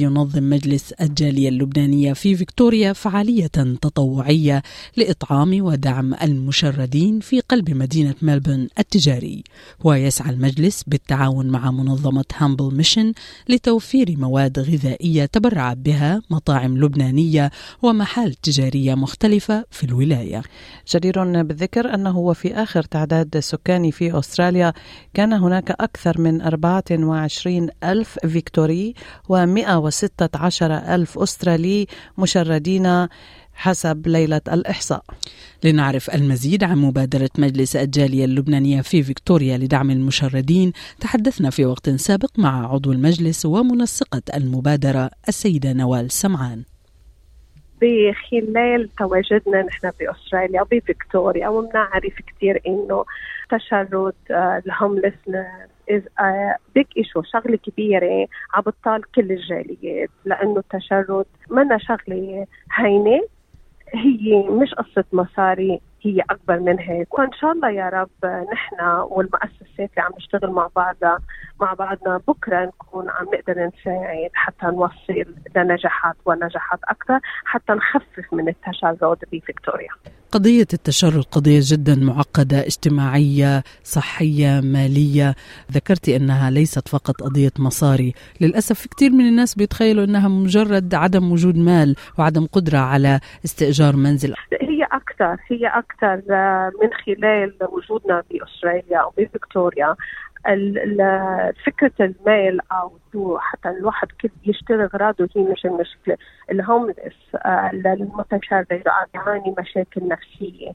ينظم مجلس الجالية اللبنانية في فيكتوريا فعالية تطوعية لإطعام ودعم المشردين في قلب مدينة ملبورن التجاري. ويسعى المجلس بالتعاون مع منظمة Humble Mission لتوفير مواد غذائية تبرعت بها مطاعم لبنانية ومحال تجارية مختلفة في الولاية. جدير بالذكر أنه وفي آخر تعداد سكاني في أستراليا كان هناك أكثر من 24 ألف فيكتوري و100 116 ألف أسترالي مشردين حسب ليلة الإحصاء. لنعرف المزيد عن مبادرة مجلس الجالية اللبنانية في فيكتوريا لدعم المشردين تحدثنا في وقت سابق مع عضو المجلس ومنسقة المبادرة السيدة نوال سمعان. بخلال تواجدنا نحن بأستراليا وبفيكتوريا وبنعرف كثير إنه تشرد ال homelessness is big issue شغلة كبيرة عم بتطال كل الجاليات لأنه التشرد. منا شغلة هينة. هي مش قصة مصاري هي أكبر من هيك. وإن شاء الله يا رب نحن والمؤسسات اللي عم نشتغل مع بعضها مع بعضنا. بكرة نكون عم نقدر نساعد حتى نوصل لنجاحات ونجاحات أكثر حتى نخفف من التشرد بفيكتوريا. قضية التشرد قضية جدا معقدة اجتماعية صحية مالية. ذكرتي أنها ليست فقط قضية مصاري. للأسف كثير من الناس بيتخيلوا أنها مجرد عدم وجود مال وعدم قدرة على استئجار منزل. هي أكثر هي أكثر من خلال وجودنا بأستراليا وبفيكتوريا فكرة المال أو حتى الواحد كيف يشتري أغراضه هي مش المشكلة. الهوملس المتشرد عم بيعاني مشاكل نفسية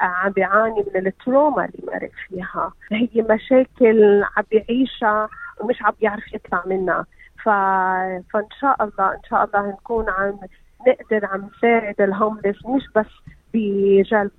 عم بيعاني من التروما اللي مرق فيها. هي مشاكل عم بيعيشها ومش عم بيعرف يطلع منها. ف... فإن شاء الله إن شاء الله نكون عم نقدر عم نساعد الهوملس مش بس بجلب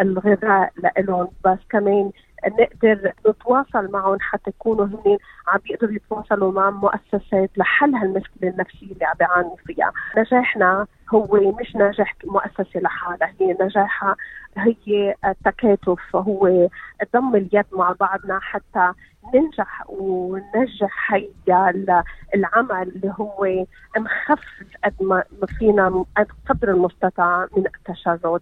الغذاء لهم بس كمان نقدر نتواصل معهم حتى يكونوا هن عم بيقدروا يتواصلوا مع مؤسسات لحل هالمشكلة النفسية اللي عم بيعانوا فيها، نجاحنا هو مش نجاح مؤسسة لحالها، هي نجاحها هي التكاتف هو ضم اليد مع بعضنا حتى ننجح وننجح هيدا العمل اللي هو نخفف قد ما فينا قدر المستطاع من التشرد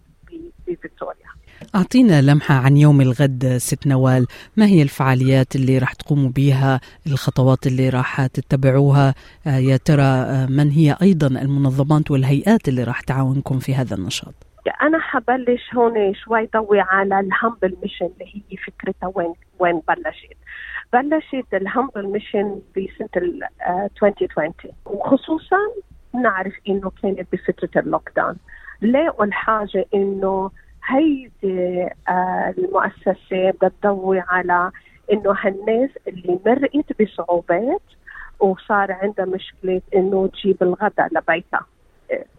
بفيكتوريا. أعطينا لمحة عن يوم الغد ست نوال. ما هي الفعاليات اللي راح تقوموا بها الخطوات اللي راح تتبعوها؟ يا ترى من هي أيضا المنظمات والهيئات اللي راح تعاونكم في هذا النشاط؟ أنا حبلش هون شوي ضوي على ال Humble Mission اللي هي فكرتها وين وين بلشت. بلشت ال Humble Mission بسنة 2020 وخصوصا نعرف إنه كانت بفترة ال lockdown لقوا الحاجة إنه هيدي آه المؤسسة بدها تضوي على إنه هالناس اللي مرقت بصعوبات وصار عندها مشكلة إنه تجيب الغداء لبيتها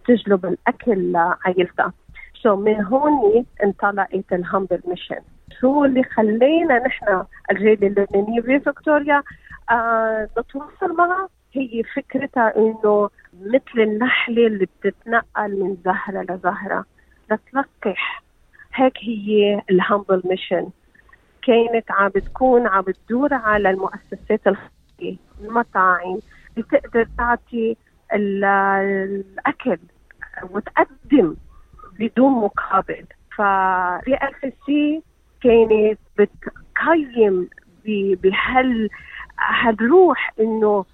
تجلب الأكل لعائلتها so من هون انطلقت ال Humble Mission شو اللي خلينا نحن الجالية اللبنانية في فيكتوريا آه نتواصل معها. هي فكرتها إنه مثل النحلة اللي بتتنقل من زهرة لزهرة لتلقح. هيك هي ال Humble Mission كانت عم بتكون عم بتدور على المؤسسات الخيرية المطاعم بتقدر تعطي الأكل وتقدم بدون مقابل. ف VLCC كانت بتقيم بهال هالروح إنه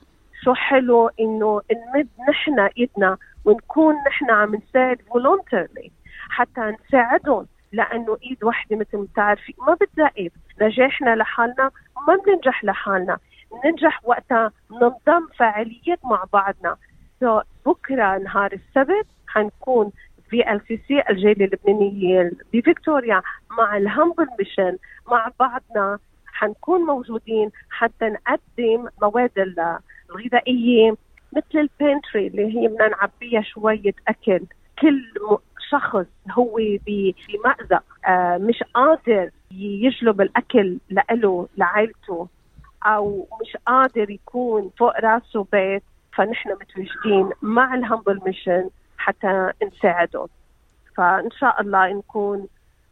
شو حلو إنه نمد نحن إيدنا ونكون نحن عم نساعد voluntarily حتى نساعدهم. لأنه إيد وحدة مثل ما بتعرفي ما بتزقف نجاحنا لحالنا ما بننجح لحالنا. ننجح وقتها ننضم فعاليات مع بعضنا. so بكرة نهار السبت حنكون VLCC الجالية اللبنانية بفيكتوريا مع ال Humble Mission مع بعضنا. حنكون موجودين حتى نقدم مواد الغذائية مثل البنتري اللي هي بدنا نعبيها شوية أكل. كل شخص هو بمأزق آه مش قادر يجلب الأكل لإله لعائلته أو مش قادر يكون فوق راسه بيت فنحن متواجدين مع الهمبل ميشن حتى نساعدهم فإن شاء الله نكون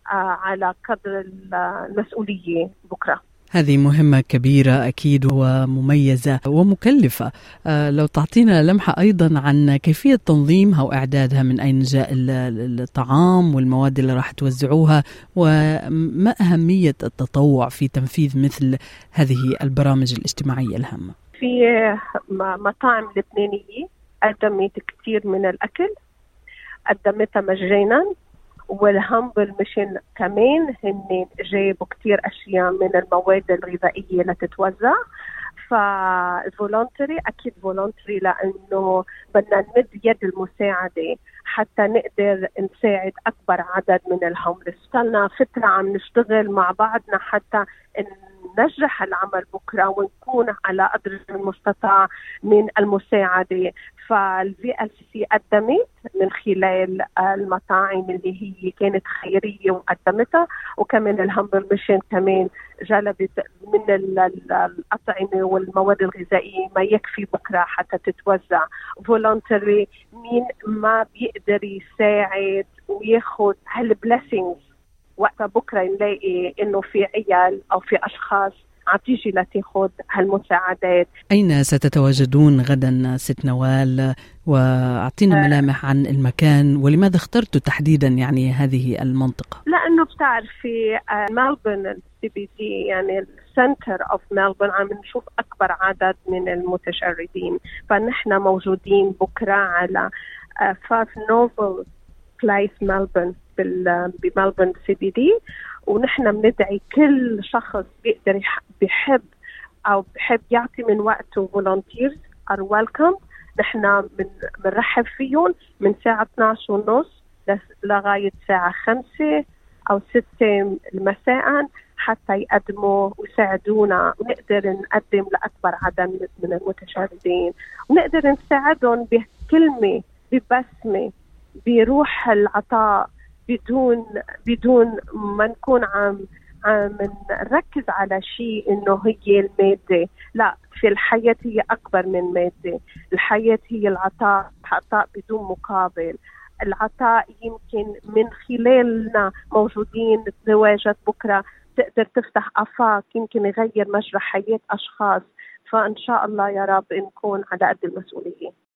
على قدر المسؤولية بكرة. هذه مهمة كبيرة أكيد ومميزة ومكلفة. آه، لو تعطينا لمحة أيضا عن كيفية تنظيمها وإعدادها من أين جاء الطعام والمواد اللي راح توزعوها وما أهمية التطوع في تنفيذ مثل هذه البرامج الاجتماعية الهامة؟ في مطاعم لبنانية قدمت كثير من الأكل قدمتها مجانا. وال Humble Mission كمان هن جابوا كتير أشياء من المواد الغذائية لتتوزع. فال voluntary أكيد voluntary لأنه بدنا نمد يد المساعدة حتى نقدر نساعد أكبر عدد من ال homeless صرنا فترة عم نشتغل مع بعضنا حتى ننجح العمل بكرة ونكون على قدر المستطاع من المساعدة. فال VLC قدمت من خلال المطاعم اللي هي كانت خيرية وقدمتها وكمان ال Humble Mission كمان جلبت من الأطعمة والمواد الغذائية ما يكفي بكرة حتى تتوزع. voluntary مين ما بيقدر يساعد وياخذ هال blessings وقتها بكرة نلاقي إنه في عيال أو في أشخاص عم تيجي لتاخذ هالمساعدات أين ستتواجدون غدا ست نوال وأعطينا آه. ملامح عن المكان ولماذا اخترتوا تحديدا يعني هذه المنطقة؟ لأنه بتعرفي Melbourne ال CBD يعني ال centre of Melbourne عم نشوف أكبر عدد من المتشردين فنحن موجودين بكرة على five نوفل Place Melbourne ب Melbourne CBD ونحن بندعي كل شخص بيقدر بيحب أو بحب يعطي من وقته volunteers are welcome نحن بنرحب فيهم من ساعة 12 ونص لغاية ساعة 5 أو 6 مساء حتى يقدموا ويساعدونا. ونقدر نقدم لأكبر عدد من المتشردين ونقدر نساعدهم بكلمة ببسمة بروح العطاء. بدون بدون ما نكون عم عم نركز على شيء إنه هي المادة، لا في الحياة هي أكبر من مادة، الحياة هي العطاء، عطاء بدون مقابل، العطاء يمكن من خلالنا موجودين تواجد بكرة تقدر تفتح آفاق يمكن يغير مجرى حياة أشخاص. فإن شاء الله يا رب نكون على قد المسؤولية.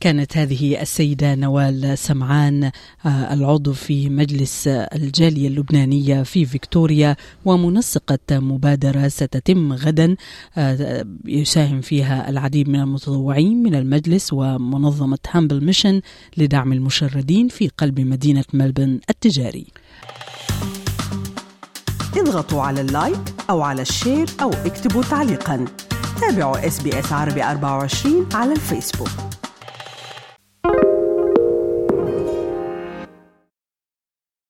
كانت هذه السيدة نوال سمعان آه، العضو في مجلس الجالية اللبنانية في فيكتوريا ومنسقة مبادرة ستتم غدا آه، يساهم فيها العديد من المتطوعين من المجلس ومنظمة Humble Mission لدعم المشردين في قلب مدينة ملبورن التجاري. اضغطوا على ال like أو على ال share أو اكتبوا تعليقا. تابعوا اس بي اس عربي 24 على الفيسبوك.